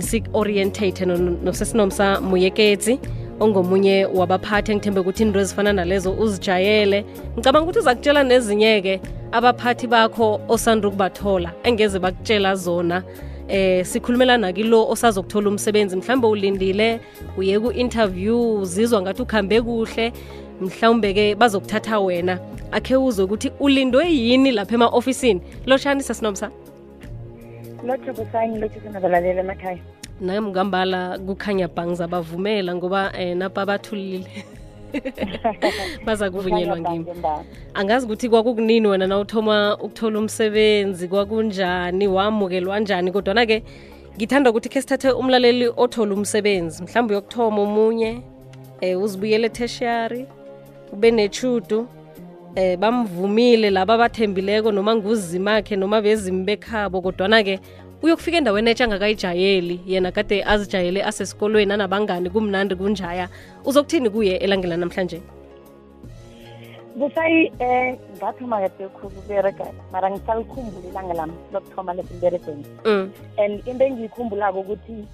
sik-orientate nosesinomsa muyeketsi ongomunye wabaphathi engithembe ukuthi into ezifana nalezo uzijayele. Ngicabanga ukuthi uza kutshela nezinye-ke abaphathi bakho osanda ukubathola engeze bakutshela zona. Eh sikhulumelana kilo osazokuthola umsebenzi mhlawumbe ulindile uye ku-interview uzizwa ngathi ukhambe kuhle mhlawumbe-ke bazokuthatha wena. Akhe uzwe ukuthi ulindwe yini lapha ema-ofisini. Lotshani sasinomsa lotho busayi lotho sinabalaleli emakhaya. Nami ngambala kukhanya bhangiza bavumela ngoba eh napa bathulile baza kuvunyelwa ngimi angazi ukuthi kwakukunini wena na uthoma ukuthola umsebenzi kwakunjani wamukelwa njani? Kodwana-ke ngithanda ukuthi khe sithathe umlaleli othola umsebenzi mhlawumbe uyokuthoma omunye eh uzibuyele tertiary ube nechudu eh bamvumile laba bathembileko noma nguzimakhe noma bezimi bekhabo kodwana-ke uyokufika endaweni etsha angakayijayeli yena kade azijayele asesikolweni anabangani kumnandi kunjaya. Uzokuthini kuye elangela namhlanje? Busayi um ngathoma kade khulu ukubereka mara ngisalikhumbulo ilanga lami lokuthoma lesimberegweni mm. and into engiyikhumbulako ukuthi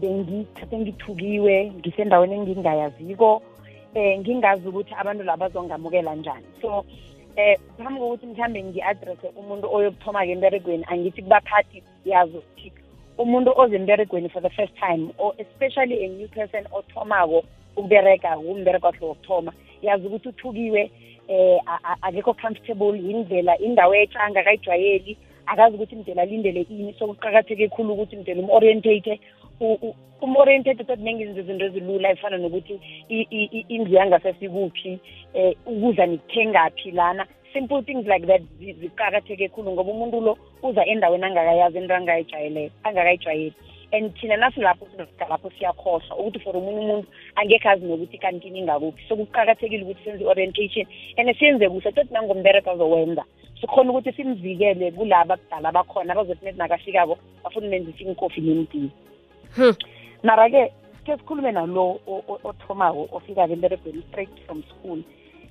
bengithathe ngithukiwe ngisendaweni engingayaziko um ngingazi ukuthi abantu laba bazongamukela njani. So eh phambi kokuthi mhlambe ngi-adresse umuntu oyokuthoma-ke emberegweni angithi kubaphathi yazi ukuthi umuntu oze emberegweni for the first time or especially a new person othomako ukubereka umbereko wakhe wokuthoma yazi ukuthi uthukiwe eh akekho comfortable yindlela indawo etsha angakayijwayeli akazi ukuthi mdela alindele ini so kuqakatheke khulu ukuthi mdela um-orientate um-orientate sekunenge izinto ezilula efana nokuthi indlu yangasesikuphi um ukudla nikuthengaphi lana. Simple things like that ziqakatheke khulu ngoba umuntu lo uza endaweni angakayazi into angakayijwayeli. And thina nasilapho sinofika lapho siyakhohlwa ukuthi for omunye umuntu angekhe azi nokuthi kankini ingakuphi so kuqakathekile ukuthi senze i-orientation and siyenze kuhle tothi nangombereko azowenza. Sikhona ukuthi simvikele kulaba kudala bakhona abazothi nethi nakafikako bafuna umenzisa inkofi nemdizi mara-ke ke sikhulume nalo othomako ofika-ke emberegweni straight from school.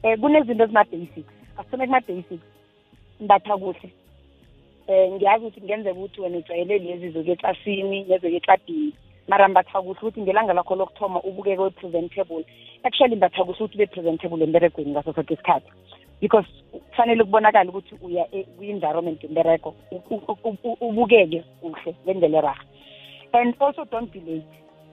Um kunezinto ezima-basics. Asithome kuma-basics mbatha kuhle. Um ngiyazi ukuthi ngenzeka ukuthi wena ujwayele lezi zokeklasini nezokekladini mara mbatha kuhle ukuthi ngelanga lakho lokuthoma ubukeke we-presentable. Actually mbatha kuhle ukuthi ube-presentable emberegweni ngaso soke isikhathi. Because kufanele kubonakala ukuthi uya kwi-environment yombereko ubukeke kuhle ngendlela eraha and also don't be late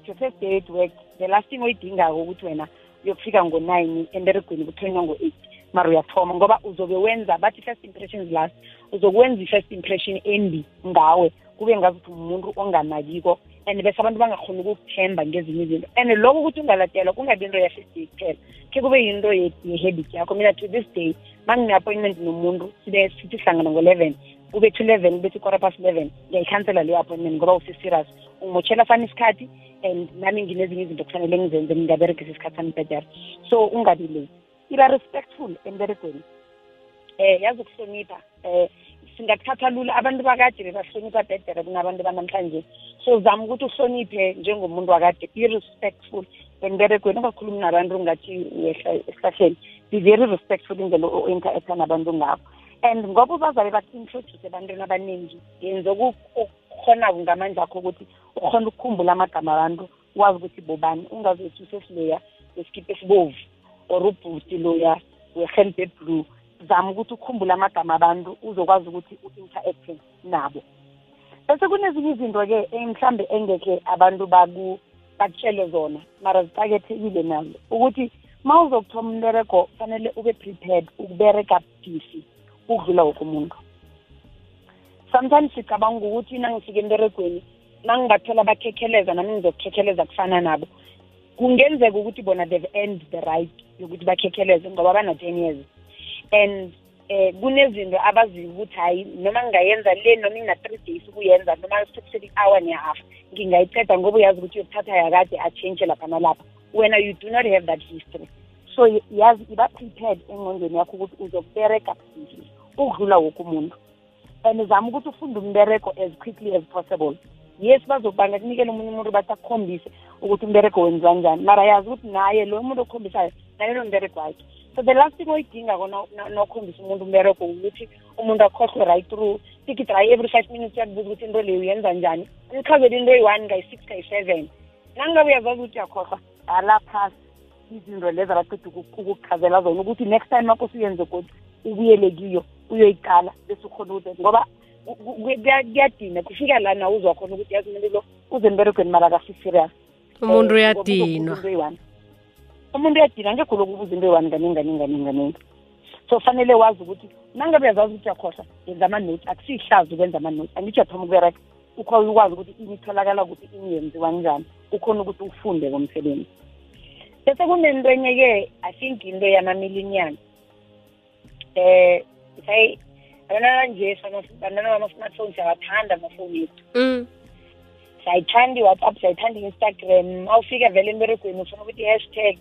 your first day at work the last thing oyidingako ukuthi wena uyokufika ngo-nine emberegweni kuthonywa ngo-eight. Mara uyathoma ngoba uzobe wenza bathi first impressions last uzokwenza i-first impression embi ngawe kube ngazi ukuthi umuntu onganakiko and bese abantu bangakhoni ukukuthemba ngezinye izinto. And lokho ukuthi ungaladelwa kungabi into ya-first day kuphela. Khe kube yinto ye-habit yakho. Mina to this day ma ngine-appointment nomuntu sibe sithi hlangana ngo-eleven kube to eleven kube quarter past eleven ngiyayikhansela leyo appointment ngoba use-serious ungimotshela fana isikhathi and nami nginezinye izinto kufanele ngizenze ngingaberegisa isikhathi sami betere so ungabi late iba respectful emberegweni. Eh yazi ukuhlonipha. Eh singakuthatha lula. Abantu bakade bebahlonipha bedere kunabantu banamhlanje. So zama ukuthi uhloniphe njengomuntu wakade. Be respectful emberegweni. Ungakhulumi nabantu ngathi uyehla esihlahleni. Be very respectful indlela o-interacta nabantu ngabo and ngoba bazabe baku-introduce ebantwini abaningi yenze okukhonako ngamandla akho ukuthi ukhona ukukhumbula amagama abantu wazi ukuthi bobani ungazothi usesiloya wesikipha esibovu or ubhuti loya wehelbe blue. Zama ukuthi ukhumbule amagama abantu uzokwazi ukuthi u-interacte nabo. Bese kunezinye izinto-ke mhlambe engekhe abantu bakutshele zona mara ziqakethekile nazo ukuthi ma uzokuthoma umbereko fanele ube prepared ukubereka busy ukudlula woke umuntu. Sometimes sicabanga ukuthi nangifika emberegweni nangingathola bakhekheleza nami ngizokukhekheleza kufana nabo kungenzeka ukuthi bona they've earned the right yokuthi bakhekheleze ngoba bana-ten years. And eh kunezinto abaziyo ukuthi hayi noma ngingayenza le noma ngina-three days ukuyenza noma sithethisele i-hour ne-half ngingayiceda ngoba uyazi ukuthi uyokuthatha yakade atshentshe lapha nalapha. Wena you do not have that history. So yazi iba prepared engqondweni yakho ukuthi uzokubereka ukudlula woke umuntu. And zama ukuthi ufunde umbereko as quickly as possible. Yes bazokubanga kunikele omunye umuntu bathi akukhombise ukuthi umbereko wenziwa njani mara yazi ukuthi naye lo muntu okhombisayo naye lo mbereko wakhe. So the last thing oyidingako nokhombisa umuntu umbereko ukuthi umuntu akhohlwe right through ticket right every five minutes uyakubuza ukuthi into leyo uyenza njani. Nichazele into eyi-one ngayi-six ngayi-seven nangabe uyazazi ukuthi uyakhohlwa ala phasi izinto lezo abaqeda ukukuchazela zona ukuthi next time akho usuyenze kodwa ubuyele kiyo uyoyiqala bese ukhona ukuthi ngoba kuyadina kufika la nawe uzwa khona ukuthi yazi umuntu lo uze emberegweni mara akasi-serious. Umuntu uyadinwa. umuntu uyadina ngekho lokhu ubuza into eyi-one kaningi kaningi kaningi kaningi so fanele wazi ukuthi nangabe uyazazi ukuthi uyakhohlwa yenza ama-notes akusiyihlazi ukwenza ama-notes angithi uyathoma ukubereka ukhona ukwazi ukuthi ini itholakala ukuthi ini yenziwa njani ukhona ukuthi ufunde komsebenzi bese kunento enye-ke i think into yamamilinian eh say abantwana nje bantwana bama-smartphone siyawathanda amafoni ethu mm. siyayithanda i-whatsapp siyayithanda i-instagram awufika vele emberegweni ufuna ukuthi i-hashtag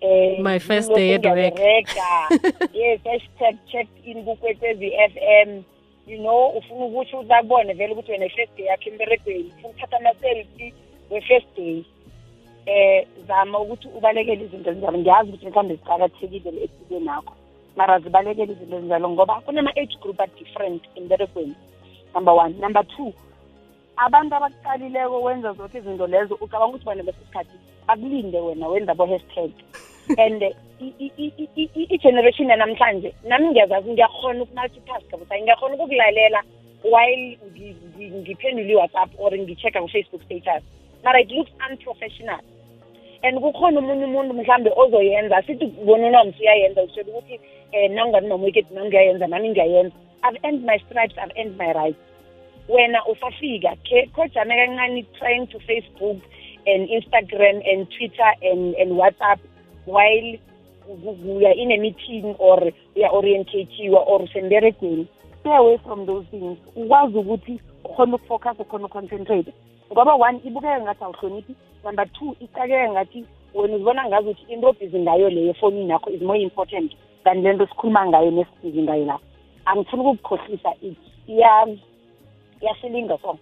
eh my first day at work. Yes hashtag check in kukwekwezi f m. You know ufuna ukuthi uzakubone vele ukuthi wena i-first day yakho emberegweni ufuna ukuthatha ama-selfie we-first day eh zama ukuthi ubalekele izinto ezinjalo. Ngiyazi ukuthi mhlawumbe ziqakathekile empilweni nakho mara zibalekele izinto ezinjalo ngoba kunama-age group a-different emberegweni. Number one. Number two abantu abakuqalileko wenza zonke izinto lezo ucabanga ukuthi bona leso sikhathi akulinde wena wenza bo-hashtag. And i-generation yanamhlanje nami ngiyazazi ngiyakhona uku-multitask busayi ngiyakhona ukukulalela while ngiphendula i-whatsapp or ngi-check-a ku-facebook status. Mara it looks unprofessional and kukhona omunye umuntu mhlambe ozoyenza sithi bona unomsi uyayenza utshela ukuthi um nangani nomwicked nami ngiyayenza nami ngiyayenza. I've earned my stripes i've earned my rights. Wena usafika ke khojame kancane trying to facebook and instagram and twitter and, and whatsapp while uya in a meeting or uya-orientatiwa or usemberegweni stay away from those things. Ukwazi ukuthi ukhona ukufocus ukhona uconcentrate ngoba one ibukeka ngathi awuhloniphi. Number two icakeka ngathi wena uzibona ngazi ukuthi into obhizi ngayo leyo efonini yakho is more important than le nto sikhuluma ngayo nesibhizi ngayo lapho. Angifuni ukukukhohlisa iyasilinga so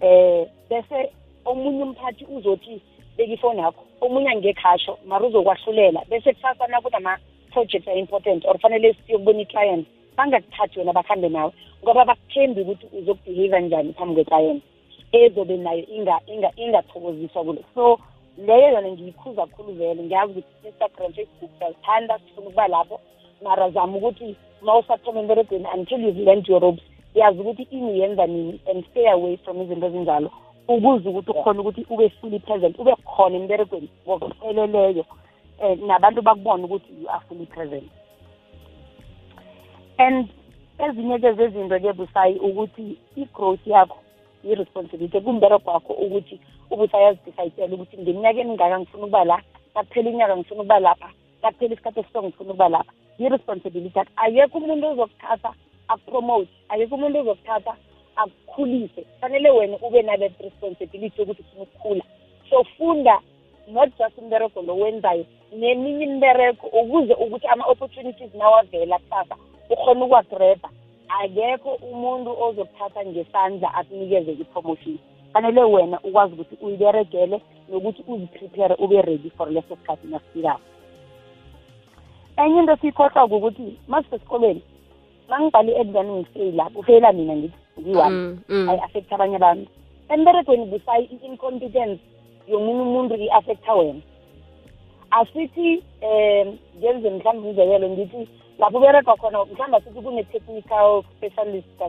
eh bese omunye umphathi uzothi beka ifoni yakho. Omunye angekhasho mara uzokwahlulela. Bese kusasa nakuthi ama-projects are-important or fanele siyokubona i-client bangakuthathi wena bakhambe nawe. Ngoba bakuthembi ukuthi uzokubehave njani phambi kwe-client. Ezobe nayo ingathokoziswa kulo. So leyo yona ngiyikhuza kakhulu vele ngiyazi ukuthi instagram facebook siyazithanda sifuna ukuba lapho. Mara zama ukuthi ma usathoma emberegweni until you've learned your ropes yazi ukuthi ini yenza nini and stay away from izinto ezinjalo. Ukuze ukuthi ukhona ukuthi ube fully present ube khona emberegweni ngokupheleleyo um nabantu bakubona ukuthi you are fully present. And ezinye-ke zezinto-ke busayi ukuthi i-growth yakho i-responsibility kumbereko wakho ukuthi ubusayazidicayitela ukuthi ngeminyaka emingaka ngifuna ukuba la kakuphela inyaka ngifuna ukuba lapha kakuphela isikhathi esito ngifuna ukuba lapha. Yi-responsibility yakho ayekho umuntu ozokuthatha akupromote ayekho umuntu ozokuthatha akukhulise fanele wena ube nale responsibility yokuthi ufuna ukukhula. So funda not just umbereko lo wenzayo neminye imbereko ukuze ukuthi ama-opportunities nawavela kusasa ukhona ukwagreba akekho umuntu ozokuthatha ngesandla akunikeze i-promotion. Fanele wena ukwazi ukuthi uyiberegele nokuthi uziprepare ube ready for leso sikhathi nasifikako enye into siyikhohlwa ukuthi masisesikolweni mangibhale i-exam ngifeyila ufeyila mina ngithi ngiyi-one Mm, mm. ayi-affect abanye abantu. Emberegweni busayi i-incompetence yomunye umuntu i-affecta wena. Asithi um ngenze mhlawumbe umzekelo ngithi lapho uberegwa khona mhlawumbe asithi kune-technical specialist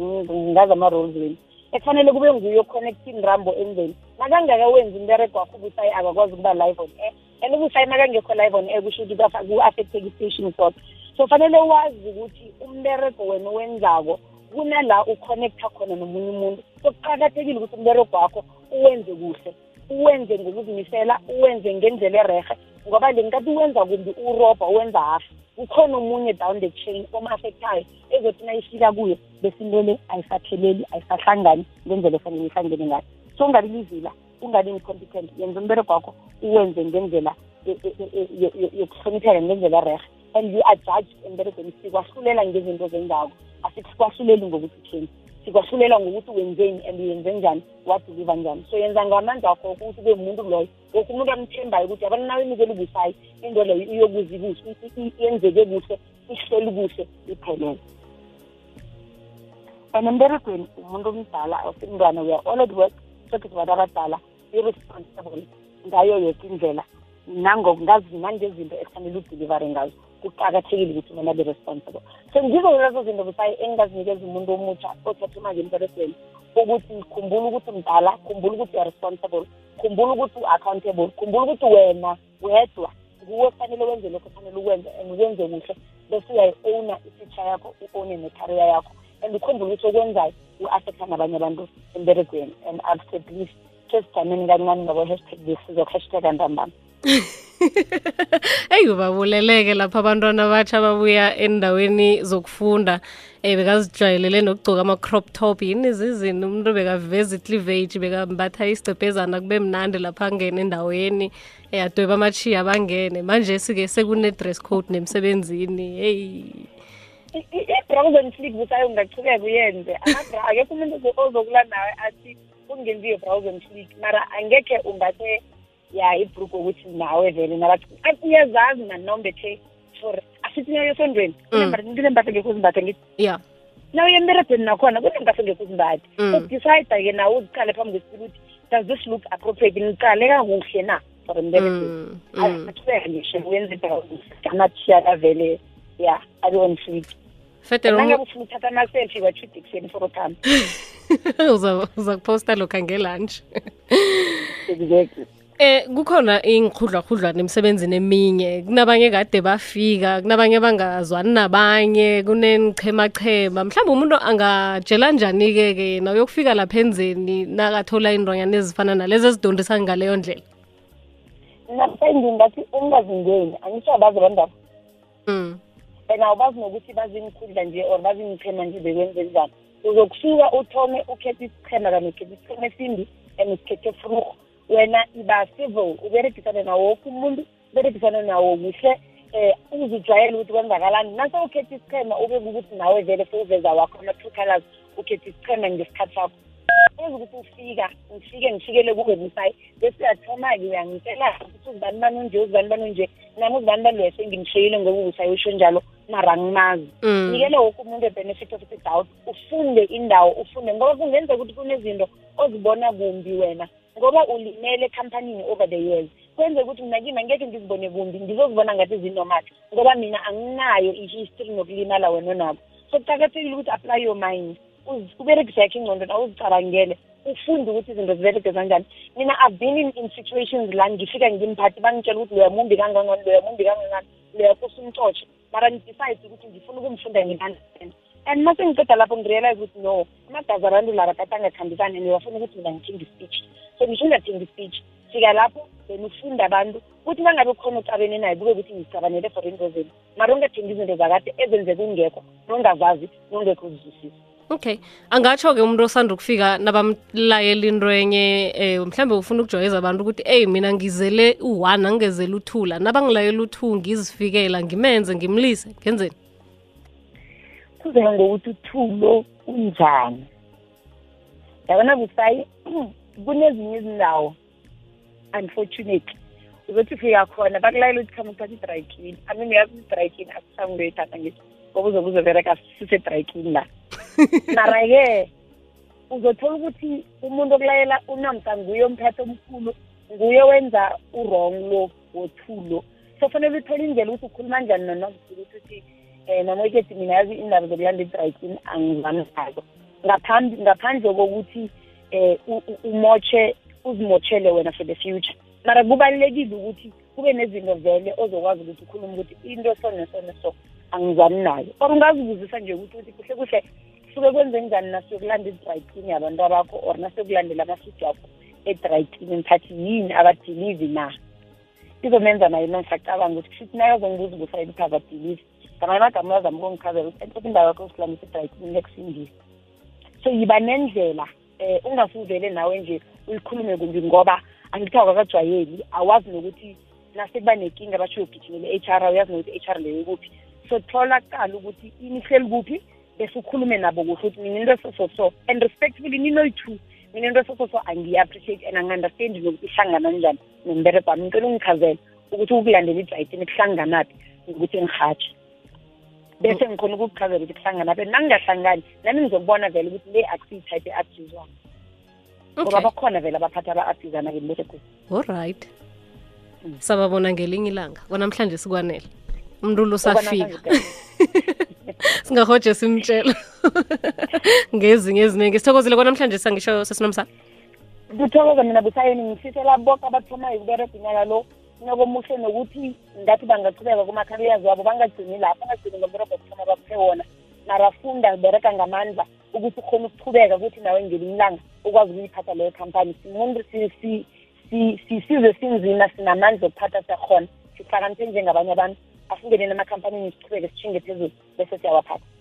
ngazi ama-roles wenu ekufanele kube nguye oconnect inrambo emveni. Nakangakawenzi umberego wakho ubusayi akakwazi ukuba live on air. And ubusayi nakangekho live on air kusho ukuthi ku-affecteke i-station sodwa. So fanele wazi ukuthi umberego wena owenzako kunala uconnecta khona nomunye umuntu. So kuqakathekile ukuthi umberego wakho uwenze kuhle uwenze ngokuzimisela uwenze ngendlela erehe ngoba le nkathi uwenza kumbi urobha uwenza hafu ukhona omunye down the chain oma-affectayo ezothi nayifika kuyo bese into le ayisapheleli ayisahlangani ngendlela efanele ihlangene ngayo. So ungabi lizila ungabi incompetent yenza umberego wakho uwenze ngendlela e- e- e- yo- yo- yokuhlonipheka ngendlela erehe and you are judged emberegweni sikwahlulela ngezinto zenzako asikwahluleli ngokuthi utheni sikwahlulela ngokuthi wenzeni and uyenze njani wadiliva njani. So yenza ngamandla akho ukuthi ube umuntu loyo. Woke umuntu amthembayo ukuthi abantu nawenikela ubusayi into leyo iyokuze kuhle yenzeke kuhle ihleli kuhle iphelele. And emberegweni umuntu omdala awusimntwana we are all at work soke sibantu abadala i-responsible ngayo yoke indlela. Nangezinto ekufanele udilivare ngazo. Kuqakathekile ukuthi mina be-responsible so ngizo lezo zinto busayi engingazinikeza umuntu omutsha othatha imali emberegweni ukuthi khumbula ukuthi mdala khumbula ukuthi responsible khumbula ukuthi u-accountable khumbula ukuthi wena wedwa nguwe kufanele wenze lokho kufanele ukwenze and ukwenze kuhle bese uyayi-owna ifeature yakho u-owne necareer yakho and ukhumbula ukuthi okwenzayo u-affecta nabanye abantu emberegweni and said please sesijameni kancane ngabo-hashtag this sizokuhashtag ntambama eyi babuleleke lapha abantwana abatsha babuya endaweni zokufunda um bekazijwayelele nokugcoka ama-crop top. Yini zizini umuntu bekaveza i-cleavage bekambatha isicebhezana kube mnandi lapha angene endaweni um adweba amachiya bangene manje sike sekune-dress code nemsebenzini heyi i-browson flick busayo ngachubeka uyenze. Akekho umuntu ozokulwa nawe athi kungenziwe browson flick mara angekhe umbathe ya ibruku ukuthi nawe vele nabathi uyazazi mani nawumbethe for asithi nayo esondweni kunembatho ngekho uzimbathe ngithi ya. nawe emberedweni nakhona kunembatho ngekho uzimbathe udecide-ke nawe uziqale phambi kwesibili ukuthi does this look appropriate? Ngiqale kuhle na for emberedweni athubeka ngisho wenze amathiya vele ya abe on nangabe uthatha ama-selfie watshuda ekuseni for ukhamba uza kuposta lokhu angelunch exactly Eh kukhona ingikhudlwa-khudlwana emsebenzini eminye. Kunabanye kade bafika kunabanye bangazwani nabanye kunenichema-chema mhlawumbe umuntu angajela njani-ke ke yena uyokufika lapha enzeni nakathola indronyana ezifana nalezi ezidondisa ngaleyo ndlela? Nasendi ngathi ungazingeni angisho abazi abantwana mm. and awubazi nokuthi bazingikhudla nje or bazingichema nje bekwenze njani. Uzokusuka uthome ukhethe isichema kanye ukhethe isichema esimbi and usikhethe fruhu wena iba civil uberegisane nawo woke umuntu uberegisane nawo kuhle um uzijwayele ukuthi kwenzakalani. Nase ukhetha isichema ube ukuthi nawe vele sewuveza wakho ama-two colors ukhetha isichema ngesikhathi sakho. Enza ukuthi ufika ngifike ngifikele kuwe busayi bese uyathoma-ke uyangitshela ukuthi uzibani bani unje uzibani bani unje nami uzibani bani loya sengimshiyile ngoba ubusayi usho njalo mara angimazi nikele woke umuntu a-benefit of the doubt ufunde indawo ufunde ngoba kungenzeka ukuthi kunezinto ozibona kumbi wena. Ngoba ulimele ekhampanini over the years. Kwenze ukuthi mina kimi angeke ngizibone kumbi ngizozibona ngathi zinormal ngoba mina anginayo i-history nokulimala wena nabo so kuqakathekile ukuthi apply your mind. Uberegise yakho ingcondo na uzicabangele ufunde ukuthi izinto ziberege kanjani. Mina i've been in, in situations la ngifika ngimphathi bangitshela ukuthi loya mumbi kangangani loya mumbi kangangani loya kosa umcotshe mara ngidecide ukuthi ngifuna ukumfunda ngi-understand and mase ngiceda lapho ngirealize ukuthi no amagazi abantu laba kade angakhambisani and bafuna ukuthi mina ngithinge i-speech. So ngisho ungathingi i-speech. Fika lapho then ufunde abantu ukuthi bangabe khona ucabene naye kube ukuthi ngizicabanele for into zenu mara ungathengi izinto zakade ezenzeka ungekho nongazazi nongekho uzizwisisa okay. Angatsho-ke umuntu osanda ukufika nabamlayela into enye um mhlawumbe ufuna ukujwayeza abantu ukuthi eyi mina ngizele u-one angingezele u-two la nabangilayela u-two ngizifikela ngimenze ngimlise ngenzeni? Kuzeka ngokuthi uthulo unjani? Yabona busayi kunezinye izindawo unfortunately uzothi ufika khona bakulayela ukuthi khama uthatha i-dry clean i mean uyazi i-dry clean akusange uyoyithatha ngithi ngoba uzobe uzobereka sise-dry clean la. Mara-ke uzothola ukuthi umuntu okulayela unamsa nguye umphethe omkhulu nguye wenza u-wrong lo wothulo so fanele uthole indlela ukuthi ukhuluma njani nonomkhulu ukuthi uthi um nomoikethi mina yazi indaba zokulanda i-dry clean angizami nazo ngaphandle kokuthi um umotshe uzimotshele wena for the future. Mara kubalulekile ukuthi kube nezinto vele ozokwazi ukuthi ukhulume ukuthi into so neso neso angizwani nayo. Or ungazibuzisa nje ukuthi uthi kuhle kuhle suke kwenze njani nasiyokulanda i-dry clean yabantu abakho or nasiyokulandela amafidi akho e-dry clean mphathi yini? Abadilivi na? Izomenza naye nongisacabanga ukuthi kushuthi naye azongibuza ukuthi ayikuphi abadilivi. Ngamanye amagama uyazama ukongichazela ukuthi entothi indawo yakho i-dry clean lekusindisa so yiba nendlela eh ungasuvele nawe nje uyikhulume kumbi ngoba angithi awakakajwayeli awazi nokuthi nasekuba nenkinga abatsho uyogijimele i-H R uyazi nokuthi i-H R leyo kuphi so thola kuqala ukuthi ini ihleli kuphi bese ukhulume nabo kuhle ukuthi mina into so so and respectfully ninoyi-two mina into so so angiyi-appreciate and angi-understandi nokuthi ihlangana njani nemberego wami. Ngicela ungichazele ukuthi ukulandela ijayitini kuhlanganaphi ngokuthi ngihatshe bese ngikhona ukukuchazela ukuthi kuhlangana abe nangingahlangani nami ngizokubona vele ukuthi le akusiyi-type e-abuswami ngoba bakhona vele abaphatha aba-abusana-ke mberegweni allright sababona ngelinye ilanga. Kwanamhlanje sikwanele. Umntu safika. singahoje simtshela ngezinye eziningi. Sithokozile kwanamhlanje sangisho sesinomsana? Kuthokoza mina busayeni ngifithela boke abathomayo ukuberedinyaka lo unyaka nokuthi ngathi bangachubeka kumakhariyazi wabo bangagcini lapho bangagcini ngomberego okuthoma baphe wona. Narafunda bereka ngamandla ukuthi ukhona ukuchubeka ukuthi nawe ngelinye ilanga ukwazi ukuyiphatha leyo khampani. Simuntu sizwe sinzima sinamandla okuphatha siyakhona sihlakaniphe njengabanye abantu asingeneni emakhampanini sichubeke sishinge phezulu bese siyawaphatha.